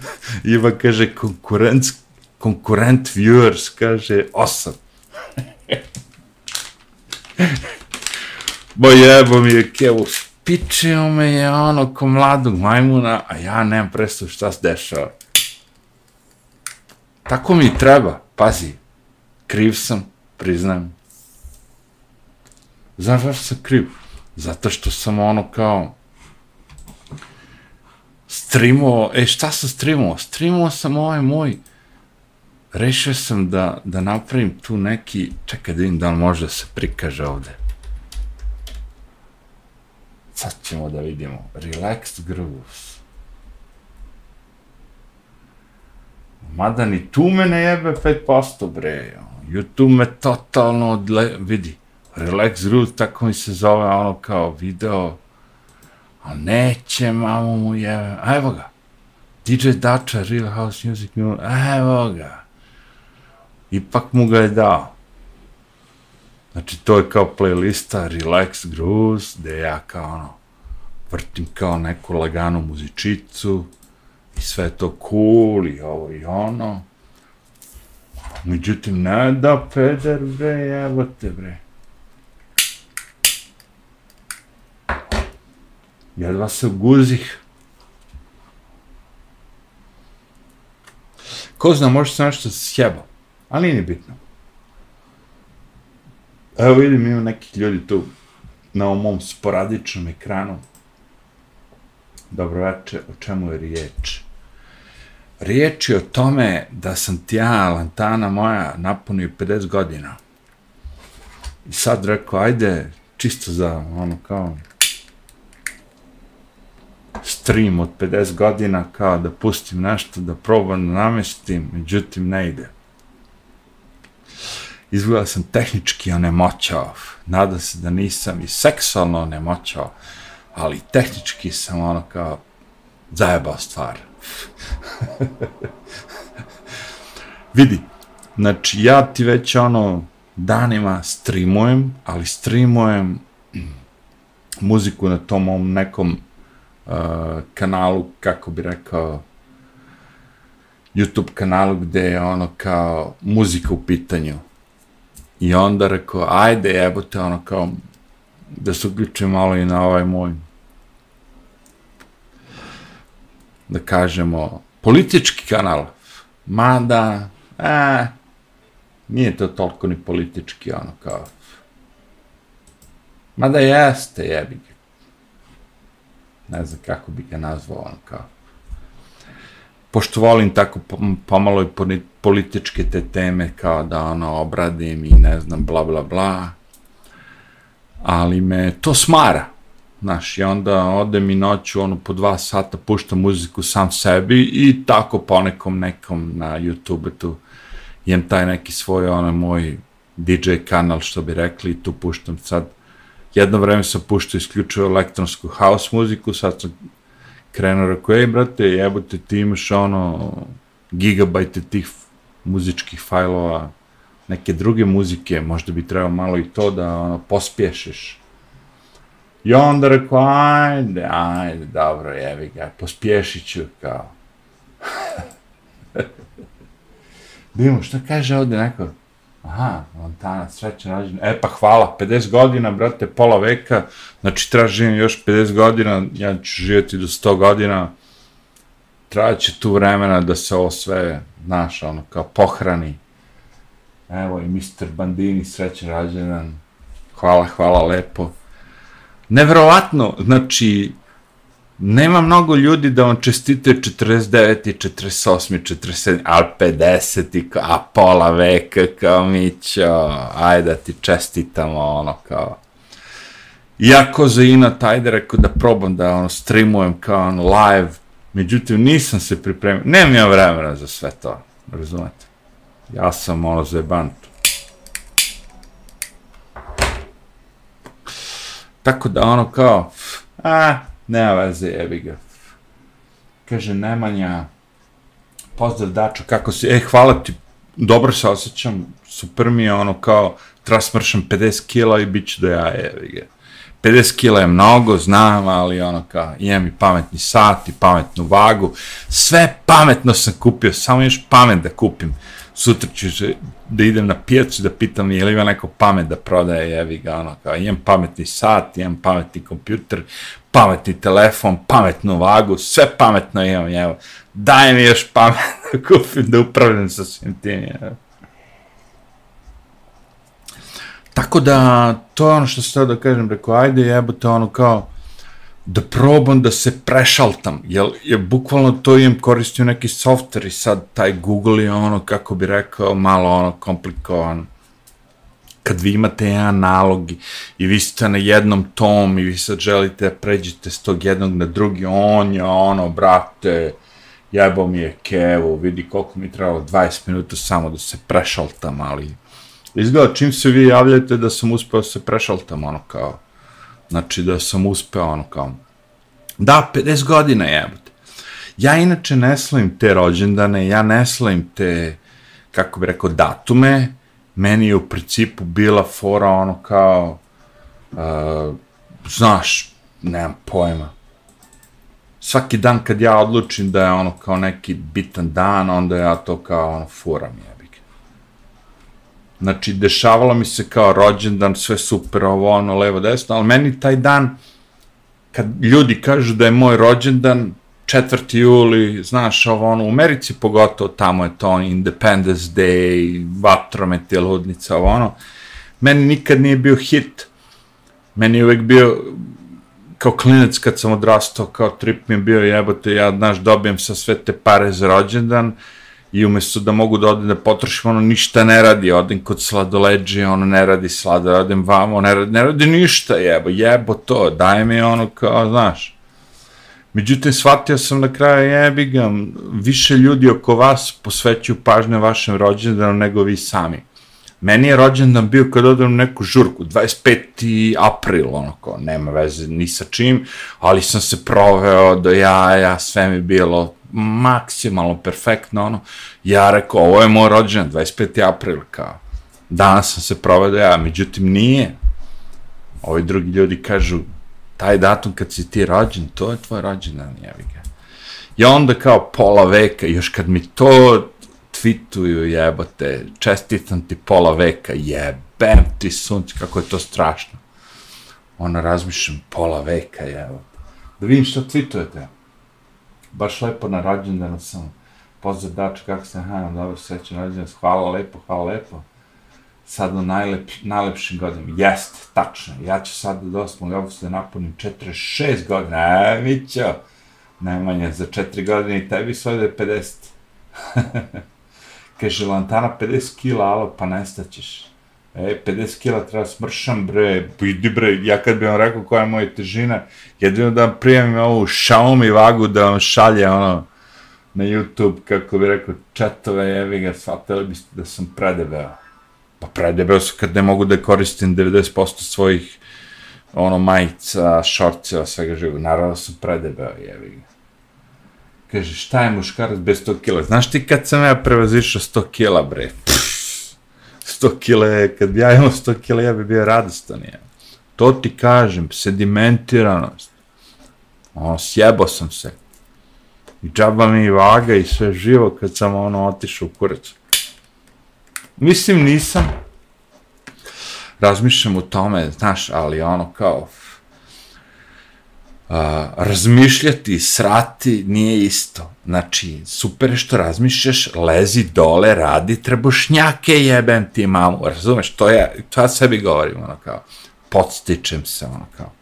Iva kaže, konkurent, konkurent viewers, kaže, osam. Bo jebo mi je kevo, pičio me je ono ko mladog majmuna, a ja nemam predstav šta se dešava. Tako mi treba, pazi, kriv sam, priznajem. Znaš zašto sam kriv? Zato što sam ono kao streamo, e šta sam streamovao? Streamovao sam ovaj moj, rešio sam da, da napravim tu neki, čekaj da vidim da li može da se prikaže ovde. Sad ćemo da vidimo. Relaxed Grooves. Mada ni tu me ne jebe 5% bre. YouTube me totalno odle... Vidi. Relax Grooves, tako mi se zove ono kao video. A neće, mamu mu jeve. A evo ga. DJ Dacha, Real House Music, evo ga. Ipak mu ga je dao. Znači, to je kao playlista Relax Grooves, gde ja kao ono, vrtim kao neku laganu muzičicu i sve to cool i ovo i ono. Međutim, ne da, peder, bre, jebate bre. Jedva se guzih. Ko zna, možda se nešto sjebao, ali nije bitno. Evo vidim, ima nekih ljudi tu na ovom mom sporadičnom ekranu. Dobro veče, o čemu je riječ? Riječ je o tome da sam ti ja, lantana moja, napunio 50 godina. I sad rekao, ajde, čisto za ono kao stream od 50 godina, kao da pustim nešto, da probam da namestim, međutim ne ide izgleda sam tehnički onemoćao. Nada se da nisam i seksualno onemoćao, ali tehnički sam ono kao zajebao stvar. Vidi, znači ja ti već ono danima streamujem, ali streamujem muziku na tom mom nekom uh, kanalu, kako bi rekao, YouTube kanalu gde je ono kao muzika u pitanju. I onda rekao, ajde, jebote, ono kao, da se uključim malo i na ovaj moj, da kažemo, politički kanal. Mada, e, nije to toliko ni politički, ono kao, mada jeste, jebi ga. Ne znam kako bi ga nazvao, on kao. Pošto volim tako pomalo i političke te teme kao da ono obradim i ne znam bla bla bla ali me to smara znaš i onda ode mi noću ono po dva sata puštam muziku sam sebi i tako po nekom nekom na youtube tu jem taj neki svoj ono moj DJ kanal što bi rekli tu puštam sad jedno vreme sam puštao isključio elektronsku house muziku sad sam krenuo rekao ej brate jebote ti imaš ono gigabajte tih muzičkih fajlova, neke druge muzike, možda bi trebao malo i to da ono, pospješiš. I onda rekao, ajde, ajde, dobro, jevi ga, pospješit ću, kao. Dimo, šta kaže ovdje neko? Aha, Montana, sreće rađen. E pa hvala, 50 godina, brate, pola veka, znači tražim još 50 godina, ja ću živjeti do 100 godina, trajaće tu vremena da se ovo sve, znaš, ono, kao pohrani. Evo i Mr. Bandini, srećan rađenan. Hvala, hvala, lepo. Neverovatno, znači, nema mnogo ljudi da vam čestite 49. 48. 47. ali 50. a pola veka kao Mićo, ajde da ti čestitamo ono kao Iako za ina tajde rekao da probam da ono streamujem kao ono live Međutim, nisam se pripremio, nemam ja vremena za sve to, razumete? Ja sam ono zebant. Tako da ono kao, a, nema veze, jebi ga. Kaže Nemanja, pozdrav Dačo, kako si, e, hvala ti, dobro se osjećam, super mi je ono kao, trasmršam 50 kila i bit ću da ja, jebi ga. 50 kila je mnogo, znam, ali ono kao, imam i pametni sat i pametnu vagu, sve pametno sam kupio, samo još pamet da kupim. Sutra ću da idem na pijacu da pitam je li ima neko pamet da prodaje, jevi ga, ono kao, imam pametni sat, imam pametni kompjuter, pametni telefon, pametnu vagu, sve pametno imam, evo, daj mi još pamet da kupim, da upravljam sa svim tim, evo. Tako da, to je ono što se da kažem, rekao, ajde jebote, ono kao, da probam da se prešaltam, jer je bukvalno to im koristio neki softver i sad taj Google je ono, kako bi rekao, malo ono komplikovan. Kad vi imate jedan nalog i vi ste na jednom tom i vi sad želite da pređete s tog jednog na drugi, on je ono, brate, jebo mi je kevo, vidi koliko mi trebalo 20 minuta samo da se prešaltam, ali izgleda čim se vi javljate da sam uspeo se prešaltam, ono kao, znači da sam uspeo, ono kao, da, 50 godina jebote. Ja inače ne slavim te rođendane, ja ne slavim te, kako bi rekao, datume, meni je u principu bila fora ono kao, uh, znaš, nemam pojma, svaki dan kad ja odlučim da je ono kao neki bitan dan, onda ja to kao ono furam je. Znači, dešavalo mi se kao rođendan, sve super, ovo, ono, levo, desno, ali meni taj dan, kad ljudi kažu da je moj rođendan, 4. juli, znaš, ovo, ono, u Americi pogotovo, tamo je to ono, Independence Day, vatromet je ludnica, ovo, ono, meni nikad nije bio hit. Meni je uvek bio, kao klinec kad sam odrastao, kao trip mi je bio jebote, ja, znaš, dobijem sa sve te pare za rođendan, i umjesto da mogu da odem da potrošim, ono ništa ne radi, odem kod sladoleđe, ono ne radi slada, odem vamo, ne radi, ne radi ništa, jebo, jebo to, daj mi ono kao, znaš. Međutim, shvatio sam na kraju, jebi ga, više ljudi oko vas posvećuju pažnje vašem rođendanu nego vi sami. Meni je rođendan bio kad odem u neku žurku, 25. april, ono kao, nema veze ni sa čim, ali sam se proveo do jaja, sve mi bilo maksimalno perfektno, ono, ja rekao, ovo je moj rođendan, 25. april, kao, danas sam se provedo ja, međutim nije. Ovi drugi ljudi kažu, taj datum kad si ti rođen, to je tvoj rođendan, jevi ga. I onda kao pola veka, još kad mi to tweetuju, jebote, čestitam ti pola veka, jebem ti sunč, kako je to strašno. Ona razmišljam, pola veka, jebote. Da vidim što tweetujete baš lepo na rođendanu sam pozdrav dač, kako se ha, dobro sećam rođendan, hvala lepo, hvala lepo. Sad u najlep, najlepšim godinama, jest, tačno, ja ću sad do 8. augusta da napunim 46 godina, e, Mićo, najmanje, za 4 godine i tebi sve da je 50. Kaže, lantana 50 kila, alo, pa nestaćeš. E, 50 kila treba smršam, bre, idi bre, ja kad bi vam rekao koja je moja težina, jedino da vam prijemim ovu Xiaomi vagu da vam šalje ono na YouTube, kako bi rekao, četove jevi ga, shvatili biste da sam predebeo. Pa predebeo sam kad ne mogu da koristim 90% svojih ono majica, šorceva, svega živog. Naravno sam predebeo, jevi ga. Kaže, šta je muškarac bez 100 kila? Znaš ti kad sam ja prevazišao 100 kila, bre? Pff 100 kile, kad bi ja imao 100 kile, ja bi bio radostan, je. To ti kažem, sedimentiranost. Ono, sjebo sam se. I džaba mi i vaga i sve živo kad sam ono otišao u kurac. Mislim, nisam. Razmišljam o tome, znaš, ali ono kao, razmišljati, srati, nije isto. Znači, super je što razmišljaš, lezi dole, radi trbušnjake, jebem ti mamu, razumeš, to je, to ja sebi govorim, ono kao, podstičem se, ono kao,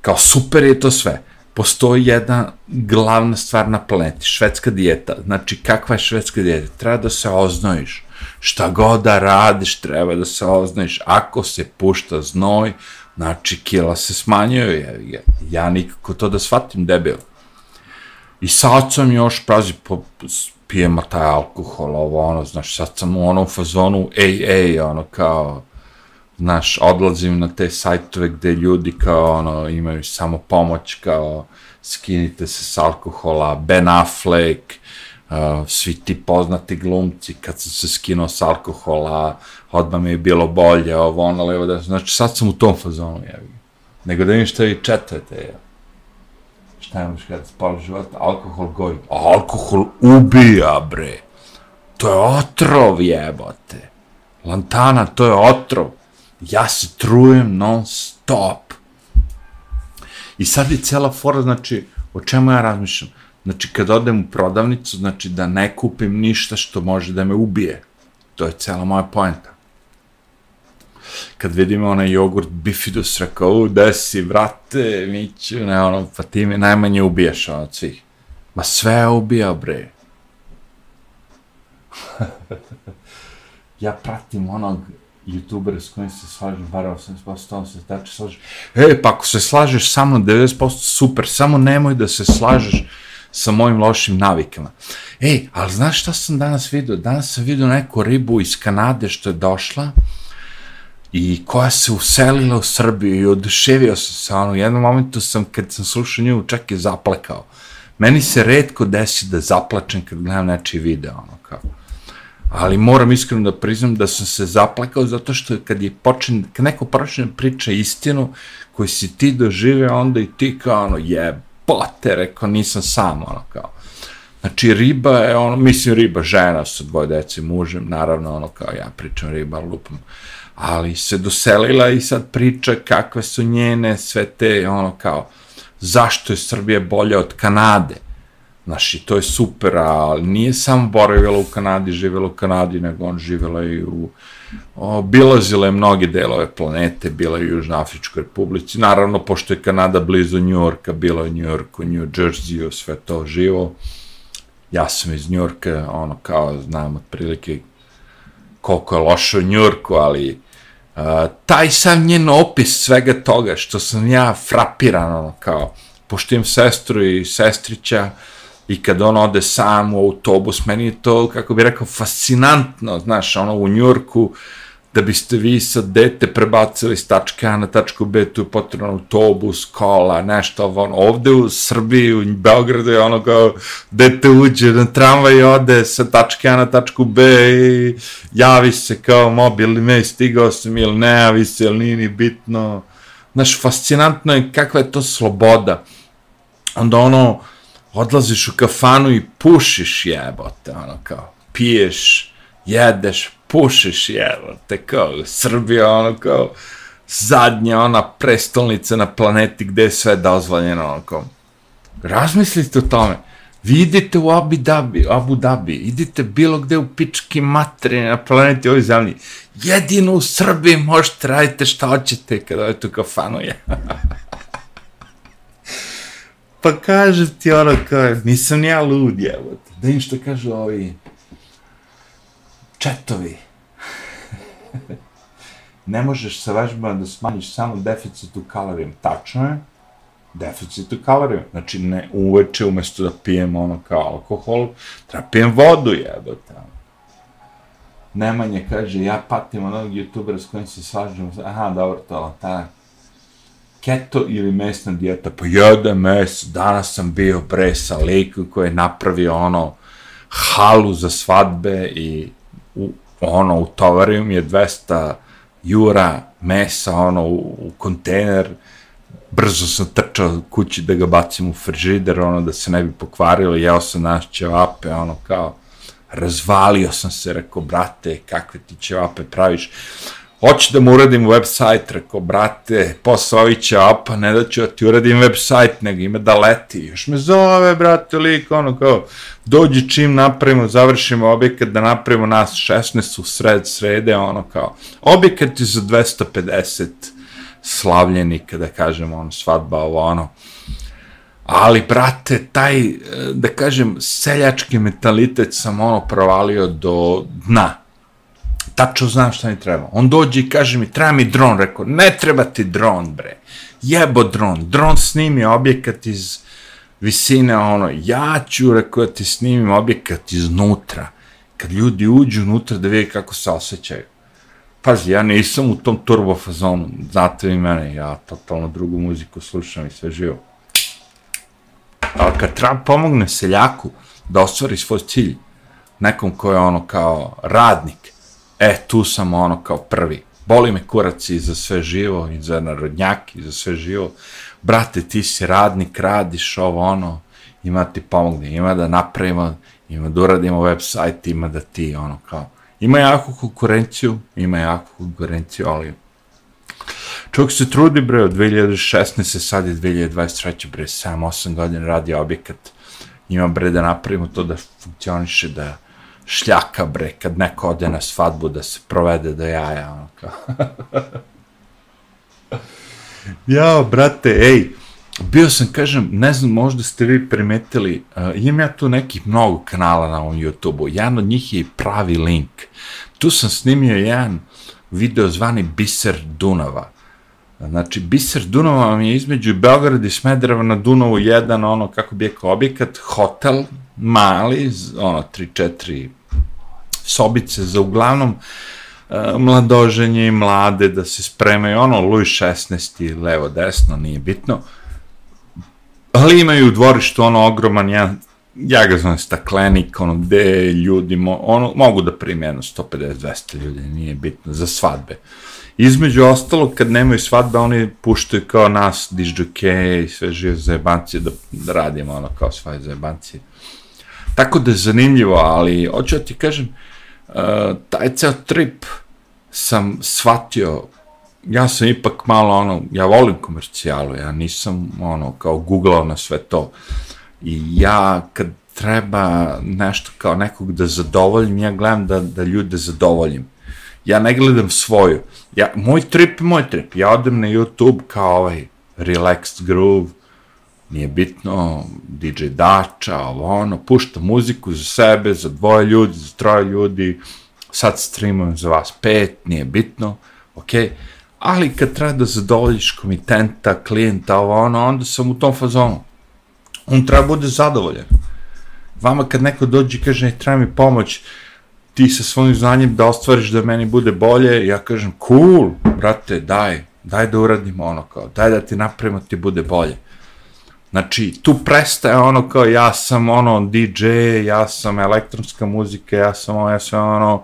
kao super je to sve. Postoji jedna glavna stvar na planeti, švedska dijeta. Znači, kakva je švedska dijeta? Treba da se oznojiš. Šta god da radiš, treba da se oznojiš. Ako se pušta znoj, Znači, kila se smanjuje, ja, ja nikako to da shvatim debil. I sad sam još, prazi, po, pijema taj alkohol, ovo, ono, znaš, sad sam u onom fazonu, ej, ej, ono, kao, znaš, odlazim na te sajtove gde ljudi, kao, ono, imaju samo pomoć, kao, skinite se s alkohola, Ben Affleck, uh, svi ti poznati glumci, kad sam se skinuo s alkohola, odmah mi je bilo bolje, ovo, ono, levo, da, znači, sad sam u tom fazonu, jevi. nego da vidim šta vi četvete, ja. Šta imaš kad spali život? Alkohol goji. Alkohol ubija, bre. To je otrov, jebote. Lantana, to je otrov. Ja se trujem non stop. I sad je cela fora, znači, o čemu ja razmišljam? Znači, kad odem u prodavnicu, znači da ne kupim ništa što može da me ubije. To je cela moja poenta. Kad vidim onaj jogurt bifidus, rekao, u, desi, vrate, Miću, ne, ono, pa ti me najmanje ubiješ, ono, od svih. Ma sve je ubija, bre. ja pratim onog youtubera s kojim se slažem, bar 80%, on se tače slaže. E, pa ako se slažeš sa mnom 90%, super, samo nemoj da se slažeš sa mojim lošim navikama. Ej, ali znaš šta sam danas vidio? Danas sam vidio neku ribu iz Kanade što je došla i koja se uselila u Srbiju i oduševio sam se, ono, u jednom momentu sam, kad sam slušao nju, čak je zaplakao. Meni se redko desi da zaplačem kad gledam nečiji video, ono, kao. Ali moram iskreno da priznam da sam se zaplakao zato što kad je počin, kad neko počne priča istinu koju si ti dožive, onda i ti kao ono, jebote, rekao, nisam sam, ono, kao. Znači, riba je ono, mislim, riba, žena sa dvoje dece, mužem, naravno, ono, kao ja pričam riba, lupam, ali se doselila i sad priča kakve su njene sve te, ono, kao, zašto je Srbija bolja od Kanade, Znaš, to je super, ali nije samo boravila u Kanadi, živjela u Kanadi, nego on živjela i u... Obilazila je mnoge delove planete, bila je u Južnoafričkoj republici. Naravno, pošto je Kanada blizu Njorka, bila je u Njurku, New Jerseyu, sve to živo. Ja sam iz Njorka, ono, kao, znam otprilike koliko je loše u Njorku, ali uh, taj sam njen opis svega toga, što sam ja frapiran, ono, kao, pošto imam sestru i sestrića, uh, i kad on ode sam u autobus, meni je to, kako bi rekao, fascinantno, znaš, ono u Njurku, da biste vi sa dete prebacili s tačke A na tačku B, tu je potrebno autobus, kola, nešto, on, ovde u Srbiji, u Beogradu je ono kao, dete uđe na tramvaj i ode sa tačke A na tačku B i javi se kao mobilni me, stigao sam ili ne, javi se, ili nije ni bitno. Znaš, fascinantno je kakva je to sloboda. Onda ono, odlaziš u kafanu i pušiš jebote, ono kao, piješ, jedeš, pušiš jebote, kao, Srbija, ono kao, zadnja ona prestolnica na planeti gde je sve dozvoljeno, ono kao, razmislite o tome, vi idite u Abu Dhabi, Abu Dhabi, idite bilo gde u pički materi na planeti ovoj zemlji, jedino u Srbiji možete radite šta hoćete kada odete u kafanu, je. Pa kažem ti ono kao, nisam ja lud, evo Da im što kažu ovi četovi. ne možeš sa vežbama da smanjiš samo deficit u kalorijama. Tačno je, deficit u kalorijama. Znači, ne uveče umjesto da pijem ono kao alkohol, treba pijem vodu, jebote. Nemanje kaže, ja patim onog youtubera s kojim se slažem, aha, dobro, to, ta, keto ili mesna dijeta, pa jede mes, danas sam bio bre sa liku koji je napravio ono halu za svadbe i u, ono u tovario mi je 200 jura mesa ono u, u kontejner, brzo sam trčao kući da ga bacim u frižider, ono da se ne bi pokvarilo, jeo sam naš ćevape, ono kao, razvalio sam se, rekao, brate, kakve ti ćevape praviš, hoću da mu uradim website, rekao, brate, posao ovih će apa, ne da ću da ti uradim website, nego ima da leti. Još me zove, brate, lik, ono, kao, dođi čim napravimo, završimo objekat, da napravimo nas 16 u sred srede, ono, kao, objekat je za 250 slavljenika, da kažemo, ono, svadba, ovo, ono, ali, brate, taj, eh, da kažem, seljački mentalitet sam, ono, provalio do dna, tačno znam šta mi treba. On dođe i kaže mi, treba mi dron, rekao, ne treba ti dron, bre. Jebo dron, dron snimi objekat iz visine, ono, ja ću, rekao, da ti snimim objekat iznutra. Kad ljudi uđu unutra da vidi kako se osjećaju. Pazi, ja nisam u tom turbo fazonu, znate vi mene, ja totalno drugu muziku slušam i sve živo. Ali kad treba pomogne seljaku da ostvari svoj cilj, nekom ko je ono kao radnik, E, tu sam ono kao prvi. boli me kurac i za sve živo, i za narodnjak, i za sve živo, brate, ti si radnik, radiš ovo, ono, ima ti pomogne, ima da napravimo, ima da uradimo website, ima da ti, ono, kao, ima jako konkurenciju, ima jako konkurenciju, ali čovjek se trudi, bre, od 2016. sad je 2023. bre, 7-8 godina radi objekat, ima, bre, da napravimo to da funkcioniše, da šljaka, bre, kad neko ode na svadbu, da se provede do jaja, ono, kao. Jao, brate, ej, bio sam, kažem, ne znam, možda ste vi primetili, uh, imam ja tu nekih mnogo kanala na ovom YouTube-u, jedan od njih je pravi link. Tu sam snimio jedan video zvani Biser Dunava. Znači, Biser Dunava vam je između Beograd i Smedereva na Dunavu jedan, ono, kako bi je objekat, hotel, mali, ono, 3-4 sobice za uglavnom e, mladoženje i mlade da se spremaju, ono, Louis 16. levo, desno, nije bitno. Ali imaju u dvorištu ono ogroman, ja, ja ga znam staklenik, ono, gde ljudi mo, ono, mogu da primi jedno 150-200 ljudi, nije bitno, za svadbe. Između ostalo, kad nemaju svadbe, oni puštaju kao nas, dižđuke i sve žive zajebancije, da, da radimo ono kao svoje zajebancije. Tako da je zanimljivo, ali hoću da ti kažem, uh, Eh, taj ceo trip sam shvatio ja sam ipak malo ono, ja volim komercijalu, ja nisam ono kao googlao na sve to. I ja kad treba nešto kao nekog da zadovoljim, ja gledam da, da ljude zadovoljim. Ja ne gledam svoju. Ja, moj trip je moj trip. Ja odem na YouTube kao ovaj relaxed groove, nije bitno, DJ Dača, ovo ono, pušta muziku za sebe, za dvoje ljudi, za troje ljudi, sad streamujem za vas pet, nije bitno, okej. Okay ali kad treba da zadovoljiš komitenta, klijenta, ovo ono, onda sam u tom fazonu. On treba bude zadovoljan. Vama kad neko dođe i kaže, ne, treba mi pomoć, ti sa svojim znanjem da ostvariš da meni bude bolje, ja kažem, cool, brate, daj, daj da uradimo ono kao, daj da ti napravimo ti bude bolje. Znači, tu prestaje ono kao, ja sam ono DJ, ja sam elektronska muzika, ja sam ono, ja sam ono,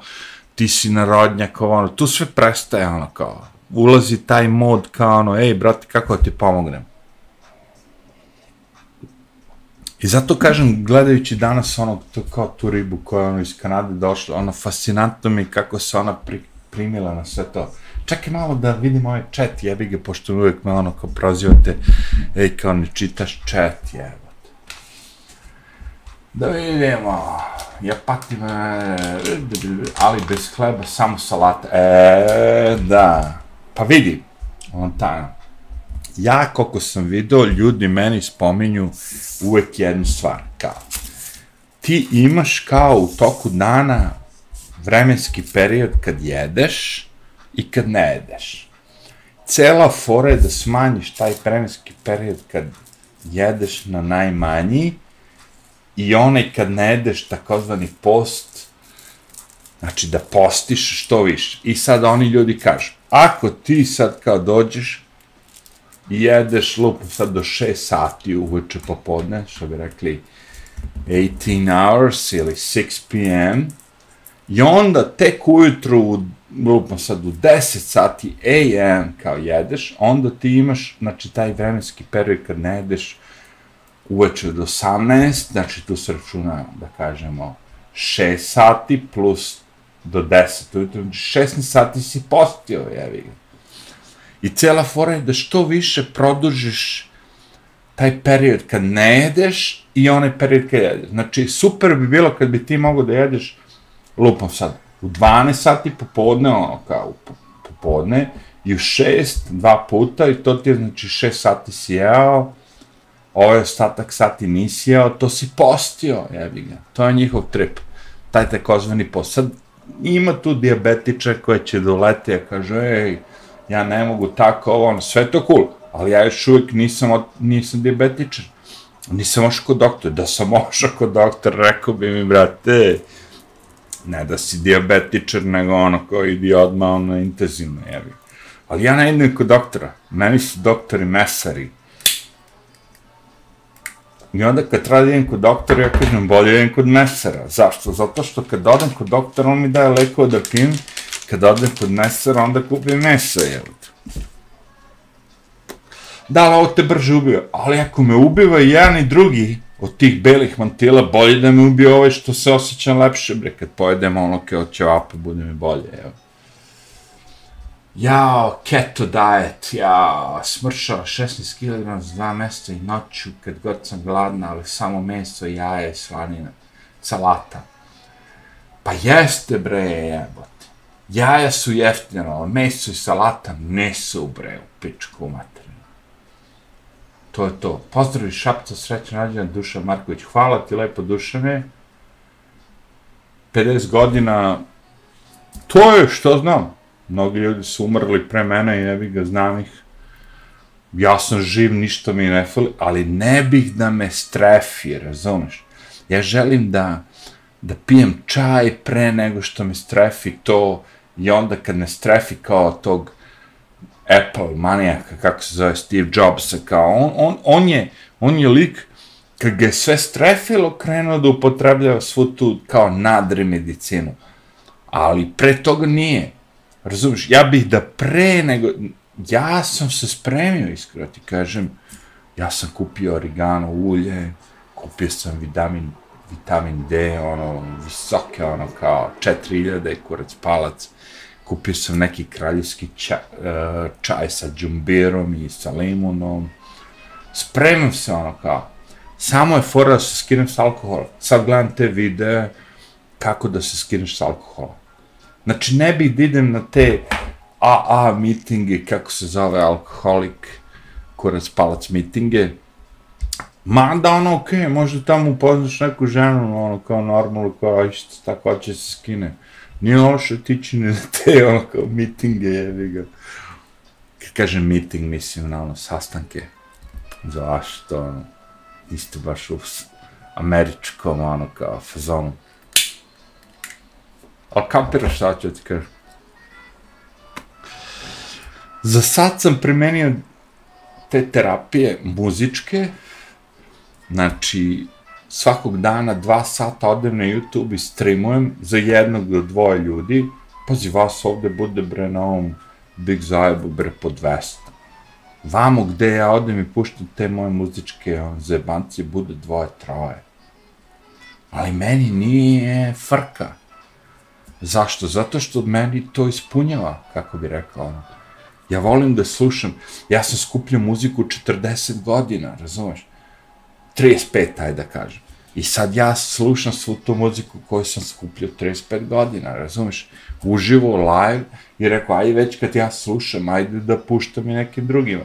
ti si narodnjak, ono, tu sve prestaje ono kao, ulazi taj mod kao ono, ej, brate, kako ti pomognem? I zato kažem, gledajući danas ono, to kao tu ribu koja je ono iz Kanade došla, ono, fascinantno mi kako se ona pri, primila na sve to. Čekaj malo da vidim ovaj chat, jebi ga, pošto uvijek me ono kao prozivate, ej, kao ne čitaš chat, jebi. Da vidimo, ja patim, e, ali bez hleba, samo salata, e, da, Pa vidi, on ta, ja koliko sam video, ljudi meni spominju uvek jednu stvar, kao, ti imaš kao u toku dana vremenski period kad jedeš i kad ne jedeš. Cela fora je da smanjiš taj vremenski period kad jedeš na najmanji i onaj kad ne jedeš takozvani post, znači da postiš što više. I sad oni ljudi kažu, ako ti sad kao dođeš i jedeš lupu sad do 6 sati uveče popodne, što bi rekli 18 hours ili 6 p.m. I onda tek ujutru, lupno sad u 10 sati a.m. kao jedeš, onda ti imaš, znači, taj vremenski period kad ne jedeš uveče do 18, znači tu se računa, da kažemo, 6 sati plus do 10 ujutru, znači, 16 sati si postio, jevi ga. I cijela fora je da što više produžiš taj period kad ne jedeš i onaj period kad jedeš. Znači, super bi bilo kad bi ti mogo da jedeš, lupom sad, u 12 sati popodne, ono kao popodne, i u 6, dva puta, i to ti je, znači, 6 sati si jeo, ovaj ostatak sati nisi jeo, to si postio, jebi ga. To je njihov trip, taj takozvani post. Sad, ima tu diabetiča koja će doleti, a kaže, ej, ja ne mogu tako, ovo, ono, sve to cool, ali ja još uvijek nisam, nisam diabetičan. Nisam ošao kod doktora, da sam ošao kod doktora, rekao bi mi, brate, ne da si diabetičar, nego ono, kao idi odmah, ono, intenzivno, jevi. Ali ja ne idem kod doktora, meni su doktori mesari, I onda kad treba da idem kod doktora, ja kažem, bolje idem kod mesara. Zašto? Zato što kad odem kod doktora, on mi daje lekova da pijem, kad odem kod mesara, onda kupim meso, jevi. Da, ali ovo te brže ubio. Ali ako me ubiva i jedan i drugi od tih belih mantila, bolje da me ubije ovaj što se osjećam lepše, bre, kad pojedem ono kao ćevapa, bude mi bolje, evo. Jao, keto diet, jao, smršao 16 kg za dva mjeseca i noću kad god sam gladna, ali samo meso, jaje, slanina, salata. Pa jeste bre, jebote. Jaja su jeftino, meso i salata ne su bre u pičku mat. To je to. Pozdrav iz Šapca, srećan rađan, Dušan Marković. Hvala ti lepo, Dušane. 50 godina, to je što znam. Mnogi ljudi su umrli pre mene i ne bih ga znam ih. Ja sam živ, ništa mi ne fali, ali ne bih da me strefi, razumeš? Ja želim da da pijem čaj pre nego što me strefi to i onda kad me strefi kao tog Apple manijaka, kako se zove Steve Jobs, kao on, on, on, je, on je lik kad ga je sve strefilo, krenuo da upotrebljava svu tu kao nadre medicinu. Ali pre toga nije. Razumiješ, ja bih da pre nego... Ja sam se spremio, iskreno ti kažem, ja sam kupio origano ulje, kupio sam vitamin vitamin D, ono, visoke, ono, kao 4000 kurac palac. Kupio sam neki kraljevski čaj, uh, e, čaj sa džumbirom i sa limunom. Spremim se, ono, kao, samo je fora da se skinem s alkohola. Sad gledam te videe kako da se skineš s alkohola. Znači, ne bih da idem na te AA mitinge, kako se zove alkoholik, kurac palac mitinge, Mada ono, okej, okay, možda tamo upoznaš neku ženu, ono, kao normalno, koja isto tako će se skine. Nije loše tići ne te, ono, kao mitinge, jebi ga. Kad kažem miting, mislim na ono, sastanke. Zašto, ono, isto baš u američkom, ono, kao fazonu. Ali kapiraš šta ću ti kažem. Za sad sam primenio te terapije muzičke, Znači, svakog dana dva sata odem na YouTube i streamujem za jednog do dvoje ljudi. Pazi, vas ovde bude bre na ovom Big Zajebu bre po 200. Vamo gde ja odem i puštam te moje muzičke ono, zebanci bude dvoje, troje. Ali meni nije frka. Zašto? Zato što meni to ispunjava, kako bi rekao ono. Ja volim da slušam, ja sam skupljao muziku 40 godina, razumeš? 35, ajde da kažem. I sad ja slušam svu tu muziku koju sam skupljio 35 godina, razumeš? Uživo, live, i rekao, aj već kad ja slušam, ajde da puštam i nekim drugima.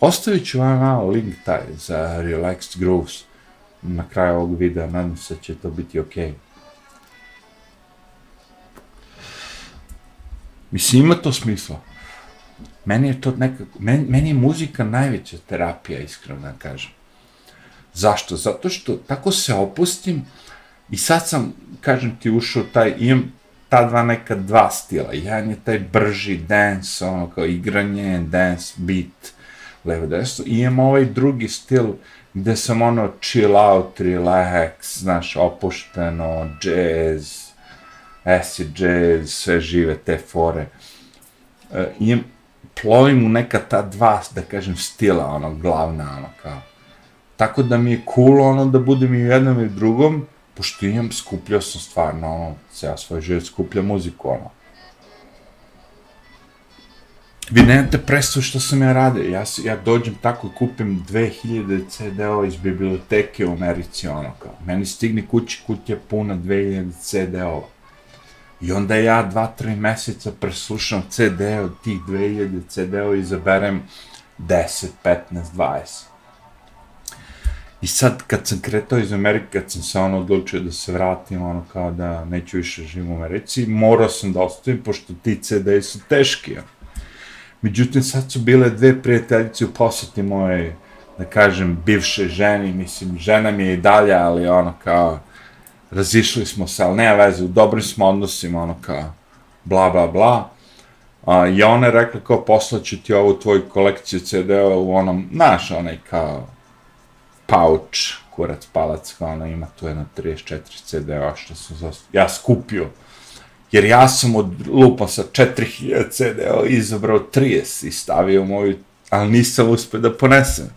Ostavit ću vam malo link taj za Relaxed Grooves na kraju ovog videa, nadam se da će to biti okej. Okay. Mislim, ima to smisla. Meni je to nekako, meni, meni je muzika najveća terapija, iskreno da kažem. Zašto? Zato što tako se opustim i sad sam, kažem ti, ušao taj, imam ta dva neka dva stila. Jedan je taj brži dance, ono kao igranje, dance, beat, levo desno. I imam ovaj drugi stil gde sam ono chill out, relax, znaš, opušteno, jazz, acid jazz, sve žive te fore. E, imam, plovim u neka ta dva, da kažem, stila, ono, glavna, ono, kao, Tako da mi je cool ono da budem i u jednom i u drugom, pošto imam, skupljao sam stvarno, ono, ceo svoj život skuplja muziku, ono. Vi nemate predstavu što sam ja radio, ja, ja dođem tako i kupim 2000 CD-ova iz biblioteke u Americi, ono, kao, meni stigne kući kutija puna 2000 CD-ova. I onda ja dva, tri meseca preslušam CD od tih 2000 CD-ova i izaberem 10, 15, 20. I sad, kad sam kretao iz Amerike, kad sam se ono odlučio da se vratim, ono kao da neću više živim u Americi, morao sam da ostavim, pošto ti CD su teški. Ja. Međutim, sad su bile dve prijateljice u posjeti moje, da kažem, bivše ženi, mislim, žena mi je i dalje, ali ono kao, razišli smo se, ali nema veze, u dobrim smo odnosima, ono kao, bla, bla, bla. A, I ona je rekla kao, poslaću ti ovu tvoju kolekciju CD-a u onom, naš, onaj kao, pouch, kurac palac, kao ono ima tu jedno 34 CD-a što sam ja skupio. Jer ja sam od lupa sa 4000 CD-a izabrao 30 i stavio moju, ali nisam uspio da ponesem.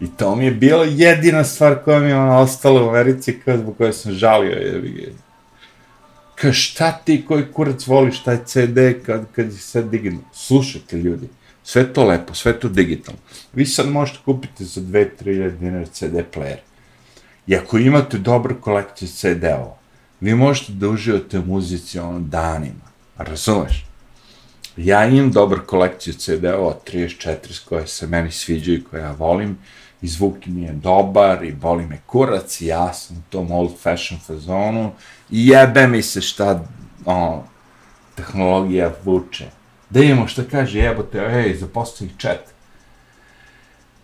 I to mi je bila jedina stvar koja mi je ona ostala u Americi, kao zbog koje sam žalio. Je, Kao šta ti koji kurac voliš taj CD kad, kad je sve digitalno? Slušajte ljudi, sve to lepo, sve to digitalno. Vi sad možete kupiti za 2-3 dinara CD player. I ako imate dobru kolekciju CD-ova, vi možete da uživate u muzici ono danima. Razumeš? Ja imam dobru kolekciju CD-ova, 34 koje se meni sviđaju i koje ja volim i zvuk mi je dobar i boli me kurac i ja sam u tom old fashion fazonu i jebe mi se šta ono, tehnologija vuče. Da imamo što kaže jebote, ej, zapostavih čet.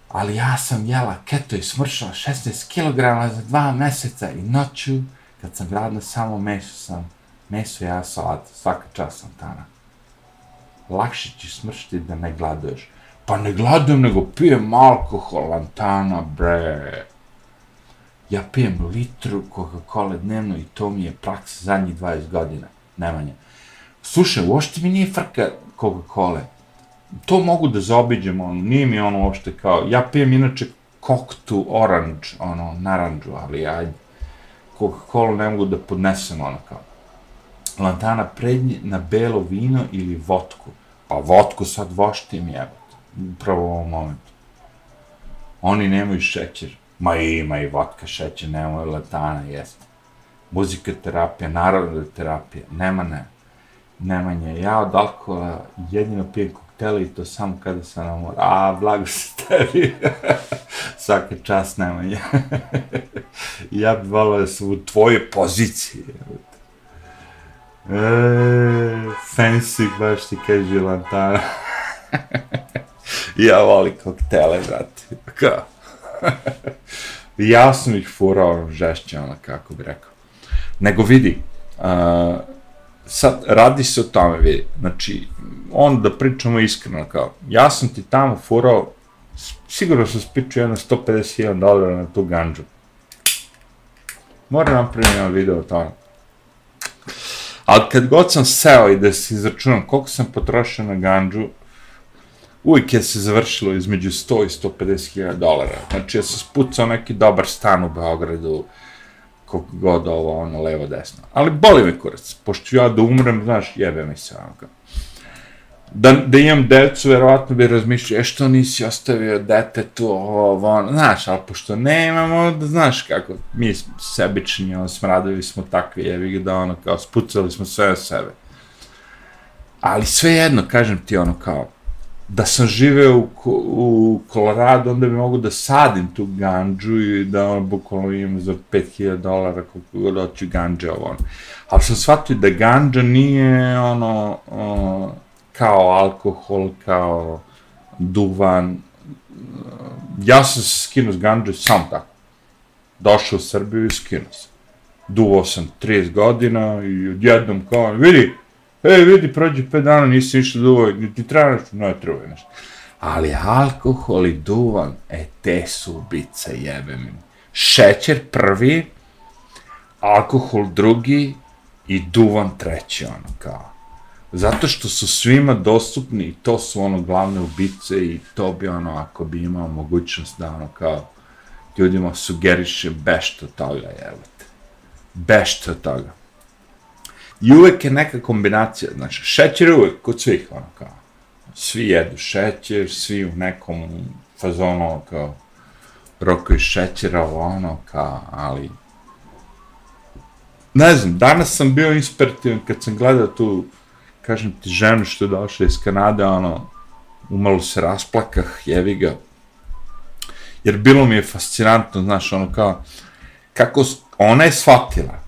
Ali ja sam jela keto i smršala 16 kg za dva meseca i noću, kad sam radila samo meso sam, meso ja salat, svaka čast sam tana. Lakše ćeš smršiti da ne gladuješ. Pa ne gladujem, nego pijem alkohol, lantana, bre. Ja pijem litru Coca-Cola dnevno i to mi je praksa zadnjih 20 godina, nemanje. Slušaj, uošte mi nije frka Coca-Cola. To mogu da zaobiđem, ono, nije mi ono uopšte kao, ja pijem inače koktu orange, ono, naranđu, ali ajde. Coca-Cola ne mogu da podnesem, ono, kao. Lantana prednje na belo vino ili votku. Pa votku sad voštim jebate upravo u ovom momentu. Oni nemaju šećer. Ma ima i vodka šećer, nemaju latana, jeste. Muzika terapija, narodna terapija. Nema ne. Nemanje. Ja od alkohola jedino pijem koktele i to samo kada sam na moru. A, blago se tebi. Svaka čast nemanje. ja bih volao da sam u tvojoj poziciji. E, fancy, baš ti kaže lantana. ja volim koktele, brate. Kao? ja sam ih furao ono, žešće, ono, kako bi rekao. Nego vidi, uh, sad, radi se o tome, vidi, znači, on da pričamo iskreno, kao, ja sam ti tamo furao, sigurno sam spičio jedno 151 dolara na tu ganđu. Moram vam primiti video o tome. Ali kad god sam seo i da se izračunam koliko sam potrošio na ganđu, uvijek je se završilo između 100 i 150 hiljada dolara. Znači, ja sam spucao neki dobar stan u Beogradu, koliko god ovo, ono, levo, desno. Ali boli me kurac, pošto ja da umrem, znaš, jebe mi se, ono, da, da imam decu, verovatno bi razmišljao, e što nisi ostavio dete tu, ovo, ono, znaš, ali pošto nemamo, ono da znaš kako, mi sebični, ono, smradovi smo takvi, jebi ga da, ono, kao, spucali smo sve o sebe. Ali sve jedno, kažem ti, ono, kao, da sam živeo u, u Colorado, onda bi mogu da sadim tu ganđu i da on bukvalno imam za 5000 dolara koliko god hoću ganđe ovo. Ono. Ali sam shvatio da ganđa nije ono o, kao alkohol, kao duvan. Ja sam se skinuo s ganđe sam tako. Došao u Srbiju i skinuo sam. Duvao sam 30 godina i odjednom kao, vidi, e, vidi, prođe 5 dana, nisi ništa duvao, ti treba nešto, no, treba nešto. Ali alkohol i duvan, e, te su ubice, jebe mi. Šećer prvi, alkohol drugi i duvan treći, ono, kao. Zato što su svima dostupni i to su ono glavne ubice i to bi ono, ako bi imao mogućnost da ono, kao, ljudima sugeriše bešto toga, jebate. Bešto toga. I uvek je neka kombinacija, znači, šećer je uvek kod svih, ono, kao, svi jedu šećer, svi u nekom fazonu, ono, kao, roko šećera, ono, kao, ali, ne znam, danas sam bio inspirativan kad sam gledao tu, kažem ti, ženu što je došla iz Kanade, ono, umalo se rasplakah, jevi ga, jer bilo mi je fascinantno, znaš, ono, kao, kako, ona je shvatila,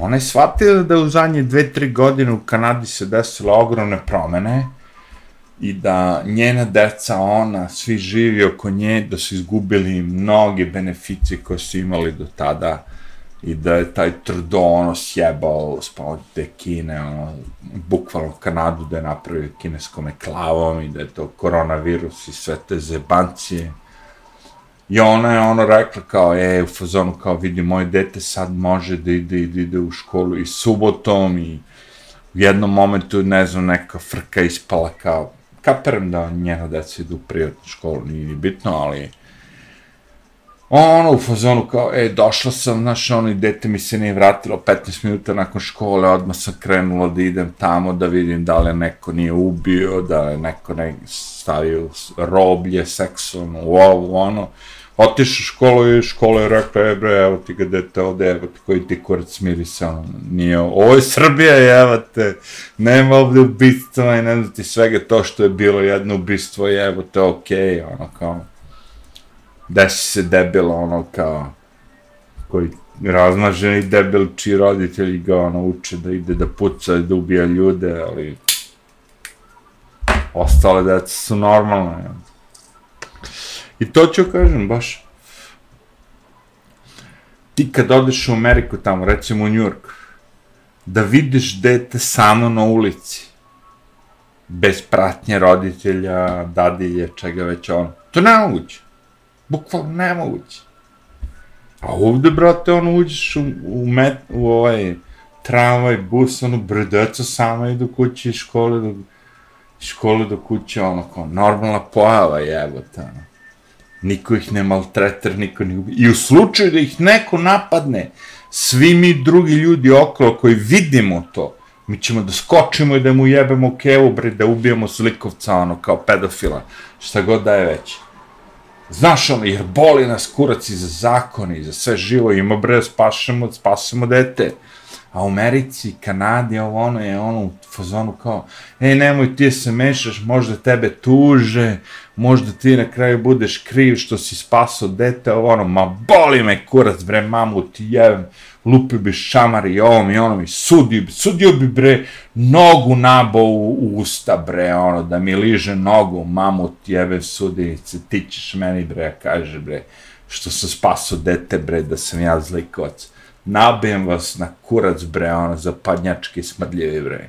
ona je shvatila da u zadnje dve, tri godine u Kanadi se desile ogromne promene i da njena deca, ona, svi živi oko nje, da su izgubili mnoge beneficije koje su imali do tada i da je taj trdo ono sjebao spavod te Kine, ono, bukvalno Kanadu da je napravio kineskom eklavom i da je to koronavirus i sve te zebancije. I ona je ono rekla kao, e, u fazonu kao vidi, moje dete sad može da ide, ide, ide u školu i subotom i u jednom momentu, ne znam, neka frka ispala kao, kaperam da njena deca idu u privatnu školu, nije ni bitno, ali ono u fazonu kao, ej, došla sam, znaš, ono, i dete mi se nije vratilo 15 minuta nakon škole, odmah sam krenula da idem tamo da vidim da li neko nije ubio, da li neko ne stavio roblje seksualno u ovo, ono, otišu u školu i škola je rekla, e bre, evo ti ga dete ovde, evo ti koji ti kurac smiri se, ono, nije, ovo je Srbija, evo te, nema ovde ubistva i ne znam ti svega to što je bilo jedno ubistvo, evo te, okej, okay, ono, kao, desi se debila, ono, kao, koji razmaženi debil, čiji roditelji ga, ono, uče da ide da puca i da ubija ljude, ali ostale deca su normalne, evo. I to ću kažem, baš, ti kad odeš u Ameriku tamo, recimo u New York, da vidiš dete samo na ulici, bez pratnje roditelja, dadilje, čega već on, to ne moguće bukvalno nemoguće. A ovde, brate, ono, uđeš u, u, met, u ovaj tramvaj, bus, ono, brdeca samo sama idu kući iz škole do, škole do kuće, ono, kao, normalna pojava, jebote, ono. Niko ih ne maltreter, niko ne ubi. I u slučaju da ih neko napadne, svi mi drugi ljudi okolo koji vidimo to, mi ćemo da skočimo i da mu jebemo kevu, bre, da ubijemo slikovca, ono, kao pedofila, šta god da je već. Znaš ono, jer boli nas kurac i za zakone i za sve živo, ima bre, spašemo, spasemo dete. A u Americi, Kanadi, ovo ono je ono u fazonu kao, ej, nemoj ti se mešaš, možda tebe tuže, možda ti na kraju budeš kriv što si spaso dete, ovo ono, ma boli me kurac, bre, mamu ti jevem, lupio bi šamar i ovom i onom i sudio bi, sudio bi bre nogu nabo u, u usta bre, ono, da mi liže nogu, mamu ti jebe sudinice, ti ćeš meni bre, kaže bre, što se spaso dete bre, da sam ja zlikovac. Nabijem vas na kurac bre, ono, zapadnjački smrdljivi bre.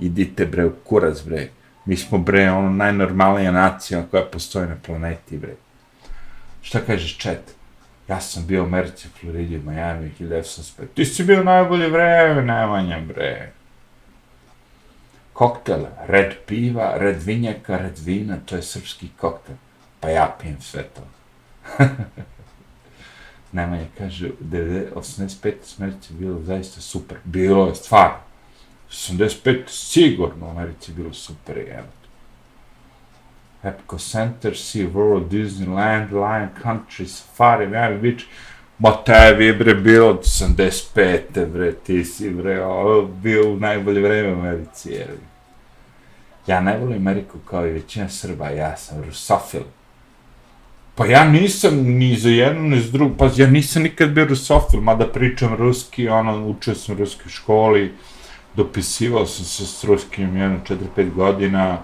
Idite bre u kurac bre. Mi smo bre, ono, najnormalnija nacija koja postoji na planeti bre. Šta kažeš čet? Ja sam bio u Americi, Floridi, Miami, 1905. Ti si bio najbolje vreme, Nemanja, bre. Koktel, red piva, red vinjaka, red vina, to je srpski koktel. Pa ja pijem sve to. Najmanje kaže, 85. smrti bilo zaista super. Bilo je stvar. 85. sigurno u Americi bilo super, evo. Epco Center, Sea World, Disneyland, Lion Country, Safari, Miami Beach, ma tebi je bre bilo 85. bre, ti si bre, o, bio u najbolje vreme u Americi, jer ja ne volim Ameriku kao i većina Srba, ja sam rusofil. Pa ja nisam ni za jednu, ni za drugu, pa ja nisam nikad bio rusofil, mada pričam ruski, ono, učio sam u školi, dopisivao sam se s ruskim jedno 4-5 godina,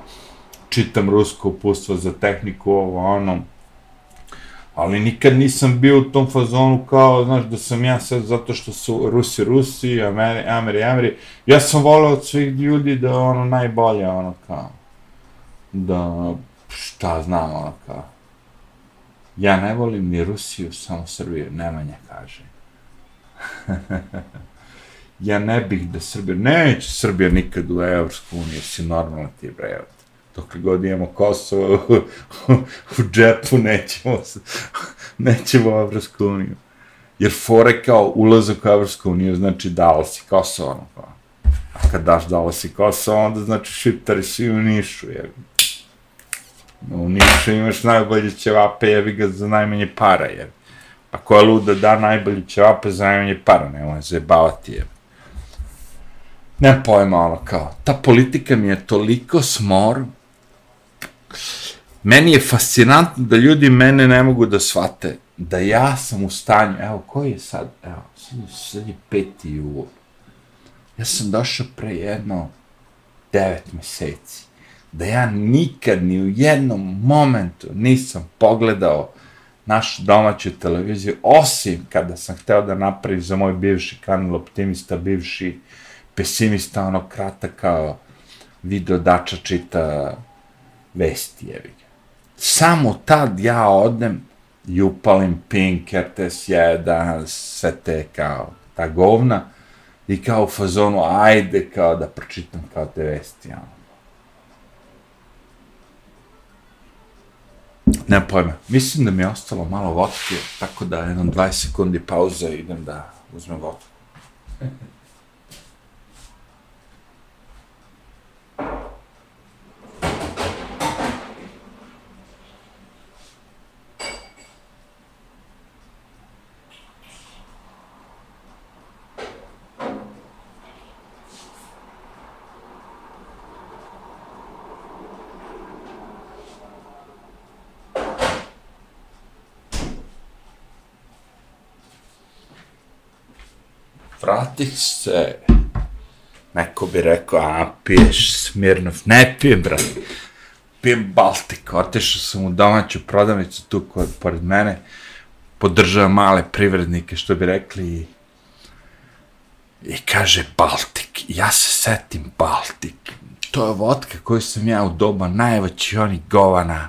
čitam rusko upustvo za tehniku, ovo, ono, ali nikad nisam bio u tom fazonu kao, znaš, da sam ja sad zato što su Rusi Rusi, Ameri, Ameri, Ameri, ja sam volio od svih ljudi da ono najbolje, ono kao, da, šta znam, ono kao, ja ne volim ni Rusiju, samo Srbiju, Nemanja kaže. ja ne bih da Srbija, neće Srbija nikad u Evropsku uniju, si normalno ti bre, dok god imamo Kosovo u, u džepu, nećemo, nećemo u Evropsku uniju. Jer fore kao ulazak u Evropsku uniju znači dao si Kosovo, ono pa. A kad daš dao si Kosovo, onda znači šiptari si u Nišu, jer u Nišu imaš najbolje ćevape, jevi ga za najmanje para, jer a pa je luda da najbolje ćevape za najmanje para, nemoj zajebavati, jer ne pojma, ono, kao, ta politika mi je toliko smor, meni je fascinantno da ljudi mene ne mogu da shvate, da ja sam u stanju, evo, koji je sad, evo, sad, sad je peti jul, ja sam došao pre jedno devet meseci, da ja nikad ni u jednom momentu nisam pogledao našu domaću televiziju, osim kada sam hteo da napravim za moj bivši kanal optimista, bivši pesimista, ono krata kao video dača čita vesti, jevi ga. Samo tad ja odem i upalim Pink, RTS 1, sve te kao ta govna I kao u fazonu, ajde, kao da pročitam kao te vesti, ono. Ne pojma. Mislim da mi je ostalo malo vodke, tako da jednom 20 sekundi pauze idem da uzmem vodku. Vratih se, neko bi rekao, a, piješ Smirnov, ne pijem, brate, pijem Baltik, otešao sam u domaću prodavnicu tu kod, pored mene, podržava male privrednike, što bi rekli, i kaže Baltik, ja se setim Baltik, to je vodka koju sam ja u doba najveći oni govana,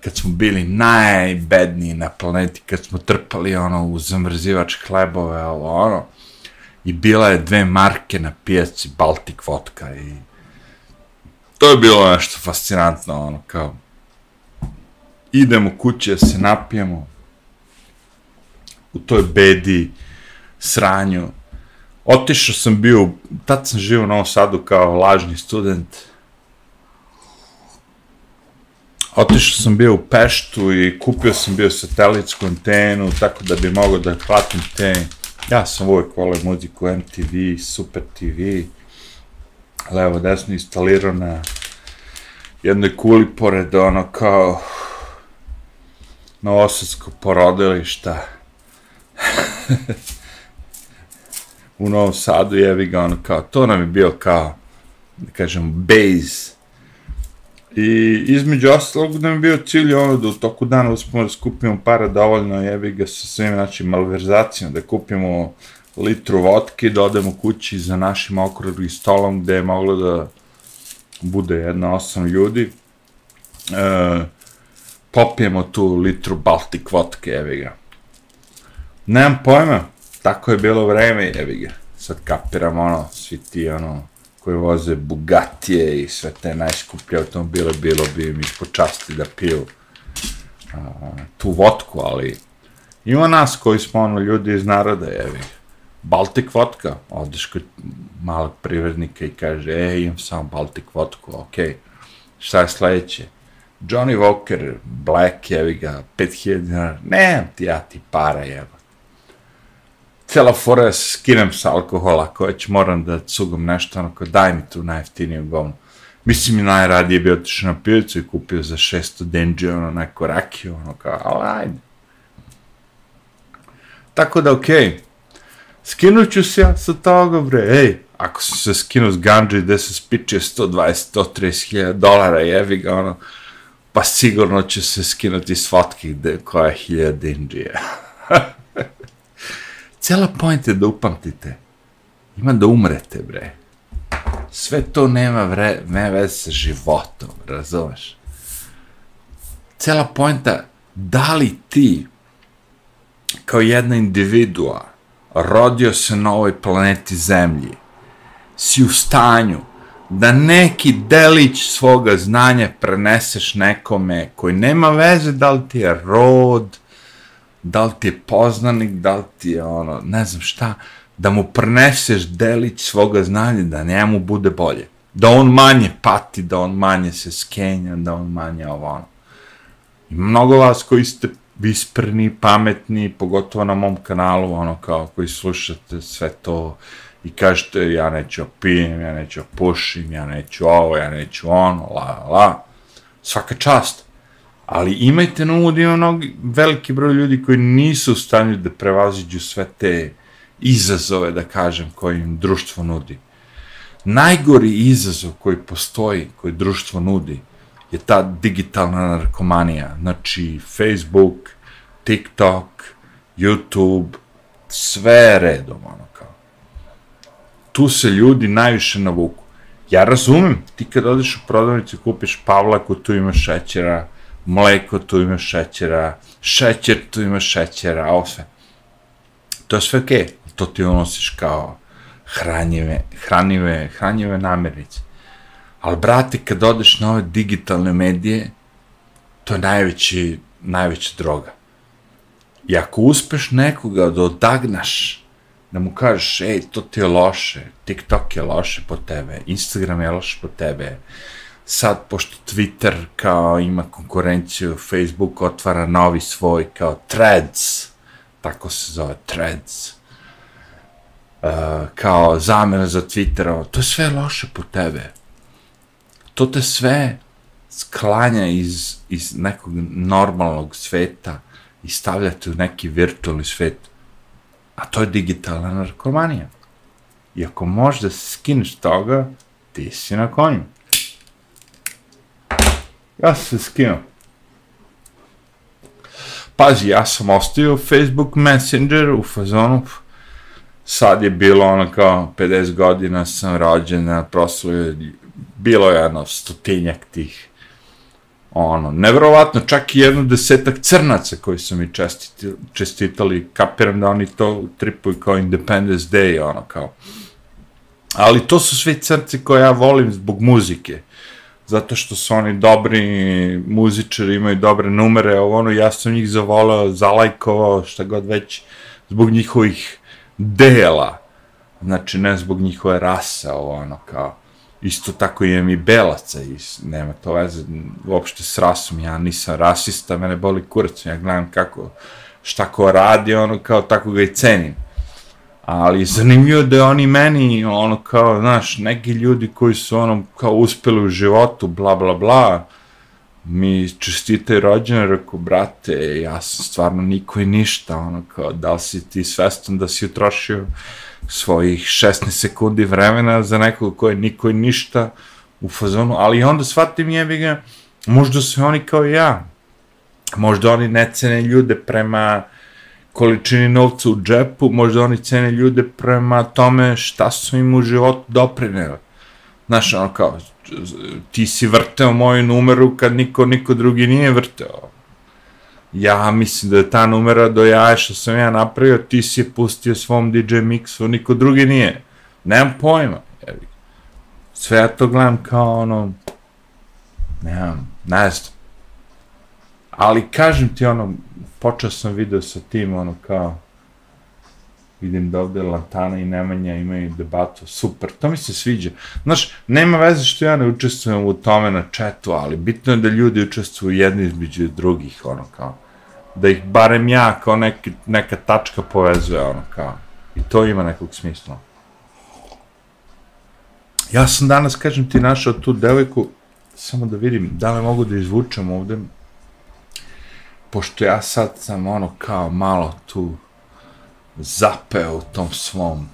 kad smo bili najbedniji na planeti, kad smo trpali ono u zamrzivač hlebove, ovo ono, i bila je dve marke na pijaci Baltic Vodka i to je bilo nešto fascinantno, ono, kao idemo kuće, se napijemo u toj bedi, sranju. Otišao sam bio, tad sam živio u Novom Sadu kao lažni student. Otišao sam bio u Peštu i kupio sam bio satelitsku antenu, tako da bi mogao da platim te Ja sam uvijek volio muziku MTV, Super TV, levo desno instalirao na jednoj kuli pored ono kao novosadsko porodilišta. U Novom Sadu jevi ga ono kao, to nam je bio kao, da kažem, base I između ostalog da mi bio cilj ono da u toku dana uspemo da skupimo para dovoljno jebi ga sa svim znači, malverzacijom, da kupimo litru vodke, da odemo kući za našim okruglim stolom gde je moglo da bude jedna osam ljudi. E, popijemo tu litru Baltic vodke, jebi ga. Nemam pojma, tako je bilo vreme, jebi ga. Sad kapiram ono, svi ti ono, koji voze Bugatije i sve te najskuplje automobile, bilo bi im ispod časti da piju a, tu vodku, ali ima nas koji smo ono ljudi iz naroda, jevi. Baltic vodka, odeš kod malog privrednika i kaže, e, imam samo Baltic vodku, okej. Okay. Šta je sledeće? Johnny Walker, Black, jevi ga, 5000 dinara, ne, ti ja ti para, jeba cela fora je skinem sa alkohola, ako već moram da cugam nešto, onako, daj mi tu najeftiniju govnu. Mislim, mi najradije bi otišao na pivicu i kupio za 600 denđe, ono, neko rakiju, ono, kao, ali ajde. Tako da, okej, okay. skinut ću se ja sa toga, bre, ej, ako sam se skinuo s ganđe gde se spiče 120-130 hiljada dolara, jevi ga, ono, pa sigurno će se skinuti s fotke gde, koja je hiljada denđe. Cijela point je da upamtite. Ima da umrete, bre. Sve to nema vre, ne veze sa životom, razumeš? Cijela pojenta, da li ti, kao jedna individua, rodio se na ovoj planeti Zemlji, si u stanju da neki delić svoga znanja preneseš nekome koji nema veze da li ti je rod, da li ti je poznanik, da li ti je ono, ne znam šta, da mu preneseš delić svoga znanja, da njemu bude bolje. Da on manje pati, da on manje se skenja, da on manje ovo ono. I mnogo vas koji ste visprni, pametni, pogotovo na mom kanalu, ono kao koji slušate sve to i kažete ja neću pijem, ja neću pušim, ja neću ovo, ja neću ono, la, la. Svaka čast ali imajte na umu da ima mnogi, veliki broj ljudi koji nisu u stanju da prevaziđu sve te izazove, da kažem, koje im društvo nudi. Najgori izazov koji postoji, koji društvo nudi, je ta digitalna narkomanija. Znači, Facebook, TikTok, YouTube, sve redom, ono kao. Tu se ljudi najviše navuku. Ja razumem, ti kad odeš u prodavnicu i kupiš pavlaku, tu ima šećera, mleko, tu ima šećera, šećer, tu ima šećera, ovo sve. To je sve okej, okay. to ti unosiš kao hranjive, hranjive, hranjive namirnice. Ali, brate, kad odeš na ove digitalne medije, to je najveći, najveća droga. I ako uspeš nekoga da odagnaš, da mu kažeš, ej, to ti je loše, TikTok je loše po tebe, Instagram je loše po tebe, sad, pošto Twitter kao ima konkurenciju, Facebook otvara novi svoj, kao Threads, tako se zove, Threads, uh, kao zamena za Twitter, ono, to je sve loše po tebe. To te sve sklanja iz, iz nekog normalnog sveta i stavljate u neki virtualni svet. A to je digitalna narkomanija. I ako možeš da se skineš toga, ti si na konju. Ja sam se skinuo. Pazi, ja sam ostavio Facebook Messenger u fazonu, sad je bilo ono kao 50 godina sam rođen na proslavu, bilo je ono stotinjak tih ono, nevrovatno, čak i jedno desetak crnaca koji su mi čestitali, čestitali, kapiram da oni to tripuju kao Independence Day, ono, kao. Ali to su svi crnci koje ja volim zbog muzike, zato što su oni dobri muzičari, imaju dobre numere, ovo ono, ja sam njih zavolao, zalajkovao, šta god već, zbog njihovih dela, znači ne zbog njihove rase, ovo ono, kao isto tako imam i belaca i nema to veze uopšte s rasom, ja nisam rasista, mene boli kurac, ja gledam kako, šta ko radi, ono kao tako ga i cenim. Ali zanimljivo da je oni meni, ono kao, znaš, neki ljudi koji su ono kao uspeli u životu, bla bla bla, mi čestite rođene, rekao, brate, ja sam stvarno niko i ništa, ono kao, da li si ti svestan da si utrošio svojih 16 sekundi vremena za nekog koje niko i ništa u fazonu, ali onda shvatim jebi ga, možda su oni kao ja, možda oni ne cene ljude prema količini novca u džepu, možda oni cene ljude prema tome šta su im u životu doprineli. Znaš, ono kao, ti si vrteo moju numeru kad niko, niko drugi nije vrteo ja mislim da je ta numera do jaja što sam ja napravio, ti si je pustio svom DJ mixu, niko drugi nije. Nemam pojma. Sve ja to gledam kao ono, nemam, ne znam. Ali kažem ti ono, počeo sam video sa tim, ono kao, vidim da ovde Lantana i Nemanja imaju debatu, super, to mi se sviđa. Znaš, nema veze što ja ne učestvujem u tome na četu, ali bitno je da ljudi učestvuju jedni između drugih, ono kao, da ih barem ja kao neki, neka tačka povezuje, ono kao, i to ima nekog smisla. Ja sam danas, kažem ti, našao tu devojku, samo da vidim da li mogu da izvučem ovde, pošto ja sad sam ono kao malo tu, zapeo u tom svom.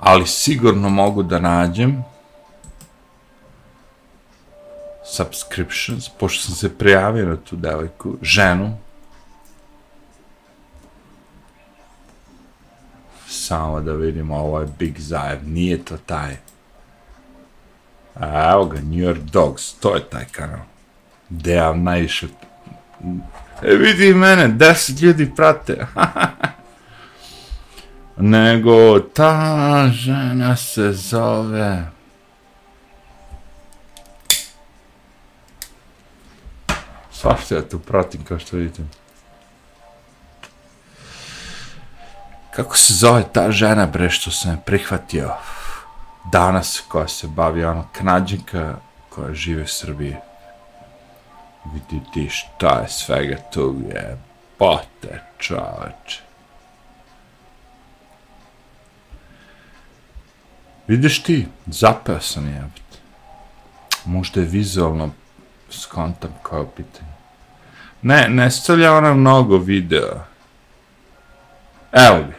Ali sigurno mogu da nađem subscriptions, pošto sam se prijavio na tu devojku, ženu, samo da vidimo, ovo je Big Zajev, nije to taj. A evo ga, New York Dogs, to je taj kanal. Gde ja najviše E, vidi mene, deset ljudi prate. Nego, ta žena se zove... Svašta ja tu pratim, kao što vidite. Kako se zove ta žena, bre, što sam je prihvatio danas, koja se bavi, ono, knađenka koja žive u Srbiji vidi ti šta je svega tu je pote čoveč. Vidiš ti, zapeo sam jebit. Možda je vizualno skontam kao pitanje. Ne, ne stavlja ona mnogo videa. Evo bi.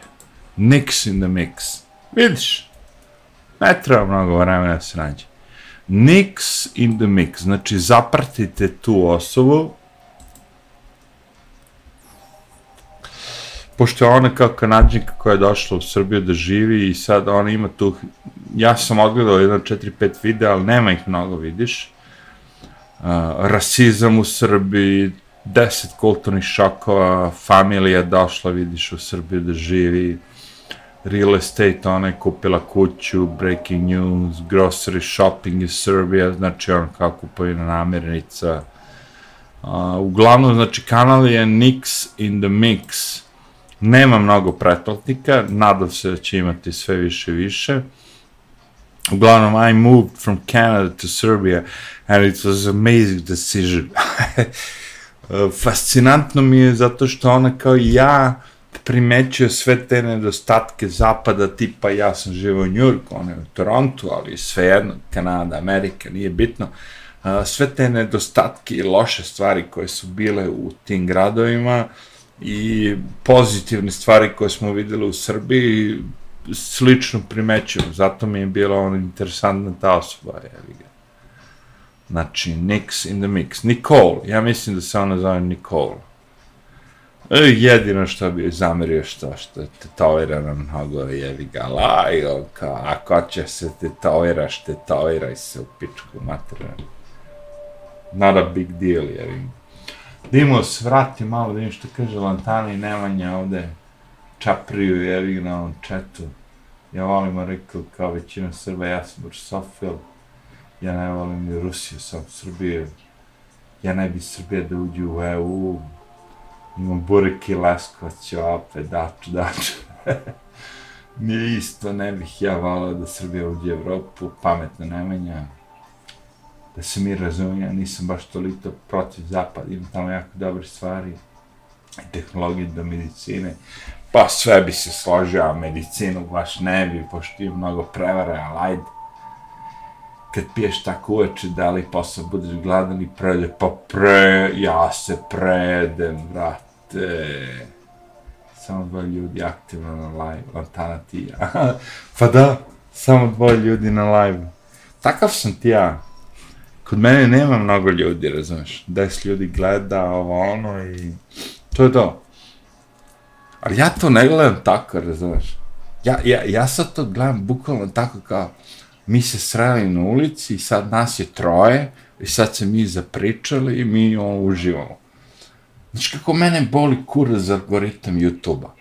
Nix in the mix. Vidiš? Ne treba mnogo vremena da se nađe. Nix in the mix, znači zapratite tu osobu, pošto je ona kao kanadžnika koja je došla u Srbiju da živi i sad ona ima tu, ja sam odgledao jedan 4-5 videa, ali nema ih mnogo, vidiš, uh, rasizam u Srbiji, 10 kulturnih šokova, familija došla, vidiš, u Srbiju da živi, real estate, ona je kupila kuću, breaking news, grocery shopping iz Srbija, znači on kao kupovina namirnica. Uh, uglavnom, znači, kanal je Nix in the Mix. Nema mnogo pretplatnika, nadam se da će imati sve više i više. Uglavnom, I moved from Canada to Serbia and it was amazing decision. Fascinantno mi je zato što ona kao ja primećuje sve te nedostatke zapada, tipa ja sam živo u Njurku, on je u Torontu, ali svejedno, Kanada, Amerika, nije bitno. Sve te nedostatke i loše stvari koje su bile u tim gradovima i pozitivne stvari koje smo videli u Srbiji, slično primećujem, zato mi je bila ona interesantna ta osoba, jevi ga. Znači, Nix in the Mix. Nicole, ja mislim da se ona zove Nicole. E, jedino što bi zamerio što, što je tetovira mnogo jevi ga lajo, kao, ako će se tetoviraš, tetoviraj se u pičku materinu. Not a big deal, jevi. Dimo, svrati malo, da im što kaže Lantani Nemanja ovde čapriju, jevi na ovom četu. Ja volim rekao kao većina Srba, ja sam Rusofil, ja ne volim ni Rusiju, sam Srbije, ja ne bi Srbije da uđu u EU, imam Burek i opet, dač, dač. Nije isto, ne bih ja volao da Srbija uđe u Evropu, pametno Nemanja, da se mi razumije, nisam baš toliko protiv zapada, imam tamo jako dobre stvari, i tehnologije do medicine, pa sve bi se složio, a medicinu baš ne bi, pošto ima mnogo prevara, ali ajde. Kad piješ tako uveče, da li posle budeš gladan i prelje, pa pre, ja se predem, te. Samo dva ljudi aktivno na live, Lantana ti ja. pa da, samo dva ljudi na live. Takav sam ti ja. Kod mene nema mnogo ljudi, razumeš? Des ljudi gleda ovo ono i to je to. Ali ja to ne gledam tako, razumeš? Ja, ja, ja sad to gledam bukvalno tako kao, mi se sreli na ulici i sad nas je troje i sad se mi zapričali i mi on uživamo. Znači kako mene boli kura za algoritam YouTube-a.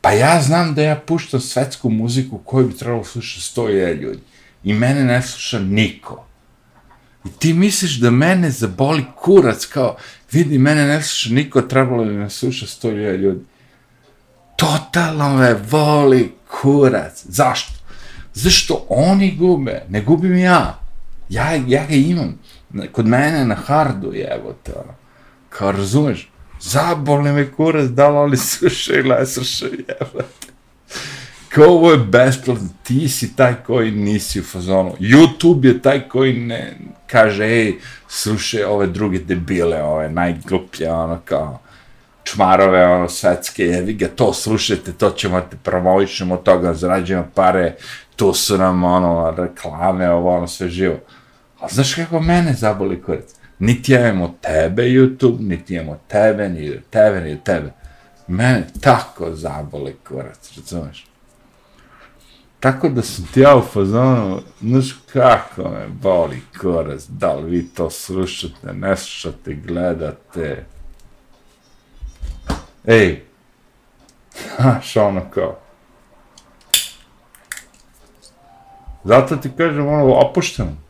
Pa ja znam da ja puštam svetsku muziku koju bi trebalo slušati stoje ljudi. I mene ne sluša niko. I ti misliš da mene zaboli kurac kao, vidi, mene ne sluša niko, trebalo bi me sluša stoje ljudi totalno me voli kurac. Zašto? Zašto oni gube? Ne gubim ja. Ja, ja ga imam. Kod mene na hardu je, evo te, ono. Kao, razumeš? Zabole me kurac, da li suše ili ne slušaju. Kao ovo je besplatno, ti si taj koji nisi u fazonu. YouTube je taj koji ne kaže, ej, slušaj ove druge debile, ove najgluplje, ono, kao, čmarove, ono, svetske, jevi ga, to slušajte, to ćemo te promovišemo, toga zarađujemo pare, tu su nam, ono, reklame, ovo, ono, sve živo. A znaš kako mene zaboli kurac? Niti ja imamo tebe YouTube, niti imamo tebe, ni tebe, ni tebe. Mene tako zaboli kurac, razumeš? Tako da sam ti ja u fazonu, znaš kako me boli kurac, da li vi to slušate, ne slušate, gledate, ej, znaš, ono kao, zato ti kažem, ono, opušteno,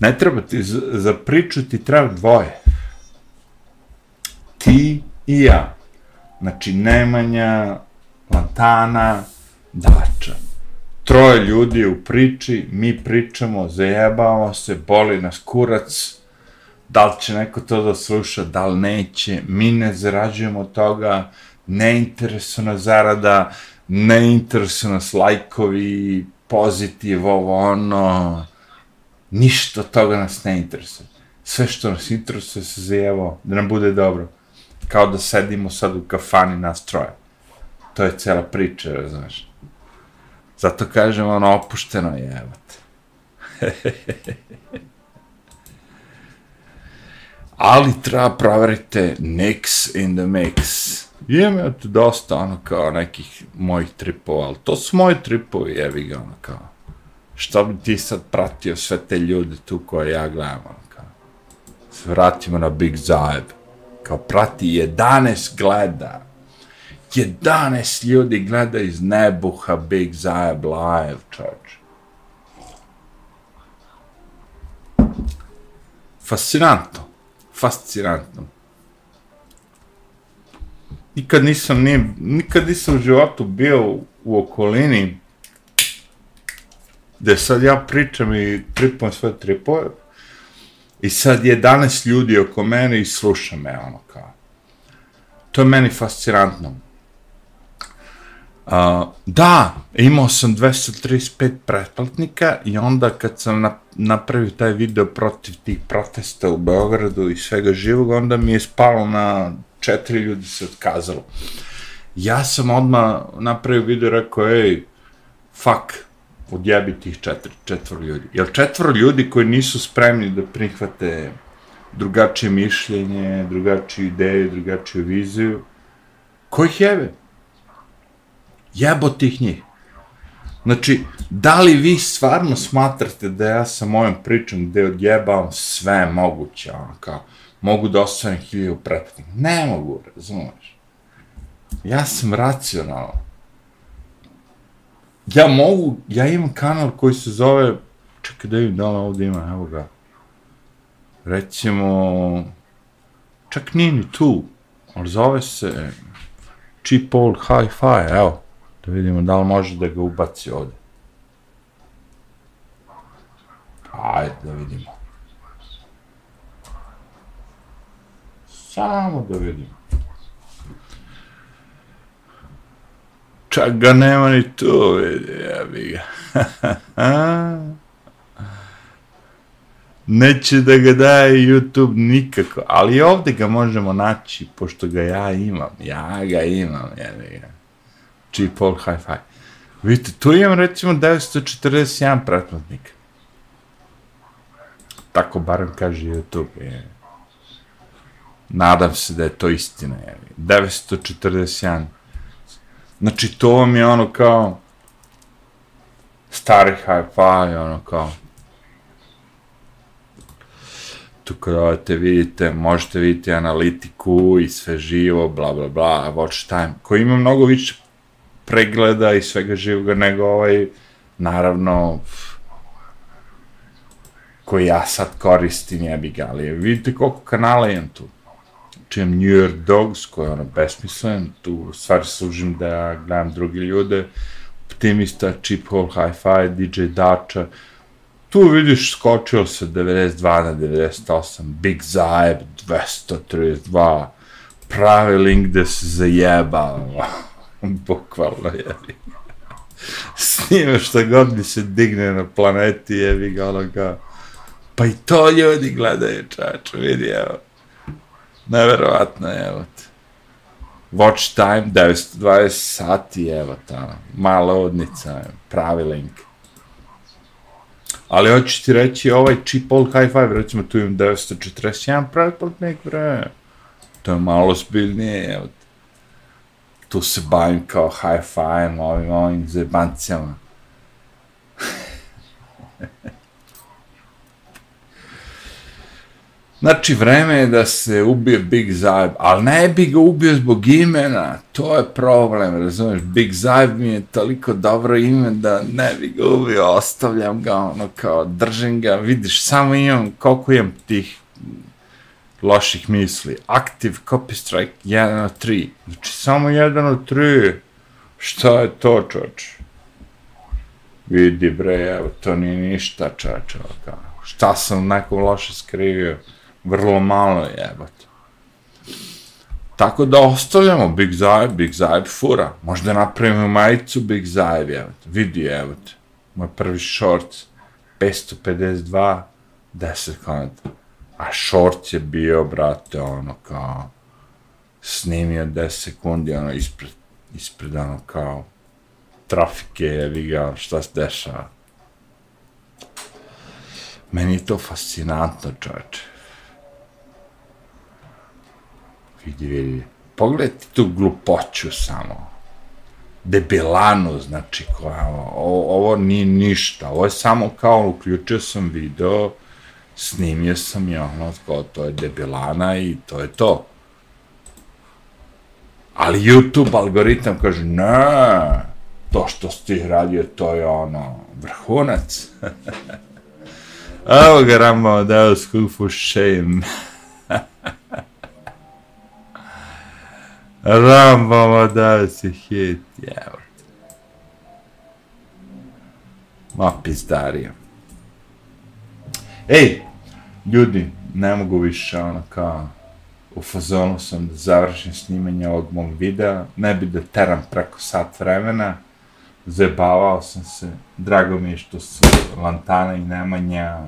ne treba ti, za, priču ti treba dvoje, ti i ja, znači, Nemanja, Lantana, Dača, troje ljudi u priči, mi pričamo, zajebamo se, boli nas kurac, da li će neko to da sluša, da li neće, mi ne zarađujemo toga, ne nas zarada, ne interesuje nas lajkovi, pozitiv, ovo, ono, ništa toga nas ne interesuje. Sve što nas interesuje se zajevao, da nam bude dobro. Kao da sedimo sad u kafani nas troje. To je cela priča, razumeš? Zato kažem, ono, opušteno je, evo te. ali treba proverite Nix in the Mix. Imam imate tu dosta, ono, kao nekih mojih tripova, ali to su moji tripovi, jevi ga, ono, kao. Što bi ti sad pratio sve te ljude tu koje ja gledam, ono, kao. Se vratimo na Big Zaeb. Kao, prati 11 gleda. 11 ljudi gleda iz nebuha Big Zajeb live, čoč. Fascinantno. Fascinantno. Nikad nisam, nije, nikad nisam u životu bio u, u okolini gde sad ja pričam i tripujem sve tripove i sad 11 ljudi oko mene i sluša me ono kao. To je meni fascinantno. Uh, da, imao sam 235 pretplatnika i onda kad sam na, napravio taj video protiv tih protesta u Beogradu i svega živog, onda mi je spalo na četiri ljudi se otkazalo. Ja sam odmah napravio video i rekao, ej, fuck, odjebi tih četiri, četvr ljudi. Jer četvr ljudi koji nisu spremni da prihvate drugačije mišljenje, drugačiju ideju, drugačiju viziju, koji ih jebe? Jebo tih njih. Znači, da li vi stvarno smatrate da ja sa mojom pričom gde odjebavam sve moguće, ono kao, mogu da ostavim hiliju pretplatnika? Ne mogu, razumiješ? Ja sam racionalan. Ja mogu, ja imam kanal koji se zove, čekaj da vidim da li ovdje ima, evo ga. Recimo, čak nije ni tu, ali zove se Cheap Old Hi-Fi, evo. Da vidimo da li može da ga ubaci ovdje. Ajde da vidimo. Samo da vidimo. Čak ga nema ni tu, vidi, ja bi ga. Neće da ga daje YouTube nikako, ali ovde ga možemo naći, pošto ga ja imam. Ja ga imam, ja bi ga. Cheap hi-fi. Vidite, tu imam recimo 941 pretplatnik. Tako barem kaže YouTube. Je. Nadam se da je to istina. Je. 941. Znači, to vam je ono kao stari hi-fi, ono kao tu kada te vidite, možete vidjeti analitiku i sve živo, bla, bla, bla, watch time, koji ima mnogo više pregleda i svega živoga nego ovaj, naravno, koji ja sad koristim, jebi ga, ali vidite koliko kanala imam tu čujem New York Dogs, koji je ono besmislen, tu stvari služim da gledam drugi ljude, Optimista, Chip Hole Hi-Fi, DJ Dacha, tu vidiš skočio se 92 na 98, Big Zaeb 232, pravi link gde se zajeba, bukvalno je. Snime šta god mi se digne na planeti, jevi ga onoga. Pa i to ljudi gledaju, čač, vidi, evo. Neverovatno, evo te. Watch time, 920 sati, evo ta, mala odnica, pravi link. Ali hoću ti reći, ovaj chip old high five, recimo tu imam 941 pretplatnik, bre. To je malo zbiljnije, evo tu se bavim kao high five, ovim, ovim zebancijama. Znači, vreme je da se ubije Big Zajb, ali ne bi ga ubio zbog imena, to je problem, razumeš, Big Zajb mi je toliko dobro ime da ne bi ga ubio, ostavljam ga, ono, kao, držim ga, vidiš, samo imam, koliko imam tih loših misli. Active copy strike 1 od 3. Znači, samo 1 od 3. Šta je to, čoč? Vidi, bre, evo, to nije ništa, čoč, ono Šta sam nekom loše skrivio? Vrlo malo je, evo Tako da ostavljamo Big Zajev, Big Zajev fura. Možda napravimo majicu Big Zajev, evo te. Vidi, evo te. Moj prvi short, 552, 10 komenta. A short je bio, brate, ono, kao, snimio 10 sekundi, ono, ispred, ispred, ono, kao, trafike, je ga, ono, šta se dešava. Meni je to fascinantno, čoveče. Vidi. Pogledajte tu glupoću samo. Debelanu, znači, koja, ovo, ovo nije ništa. Ovo je samo kao, uključio sam video, snimio sam i ono, kao to je debelana i to je to. Ali YouTube algoritam kaže, ne, to što si radio, to je ono, vrhunac. Evo ga Rambo, dao skufu shame. Rambo, dao se hit, jevo. Ma pizdarija. Ej, ljudi, ne mogu više, ono, kao, u fazonu sam da završim snimanje ovog mog videa, ne bi da teram preko sat vremena, zebavao sam se, drago mi je što su Lantana i Nemanja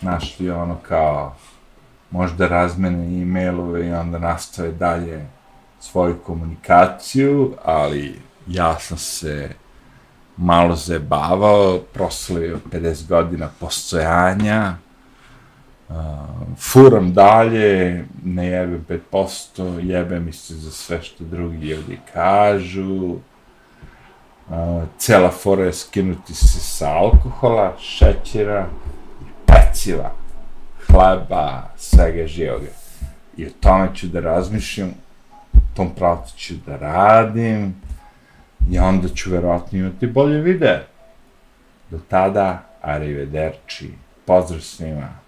našli ono kao možda razmene e-mailove i onda nastave dalje svoju komunikaciju, ali ja sam se malo zebavao, proslavio 50 godina postojanja, uh, furam dalje, ne jebem 5%, jebem se za sve što drugi ljudi kažu, uh, cela fora je skinuti se sa alkohola, šećera, peciva, hleba, svega živoga. I o tome ću da razmišljam, tom pravcu ću da radim, i onda ću verovatno imati bolje videe. Do tada, arrivederci, pozdrav svima.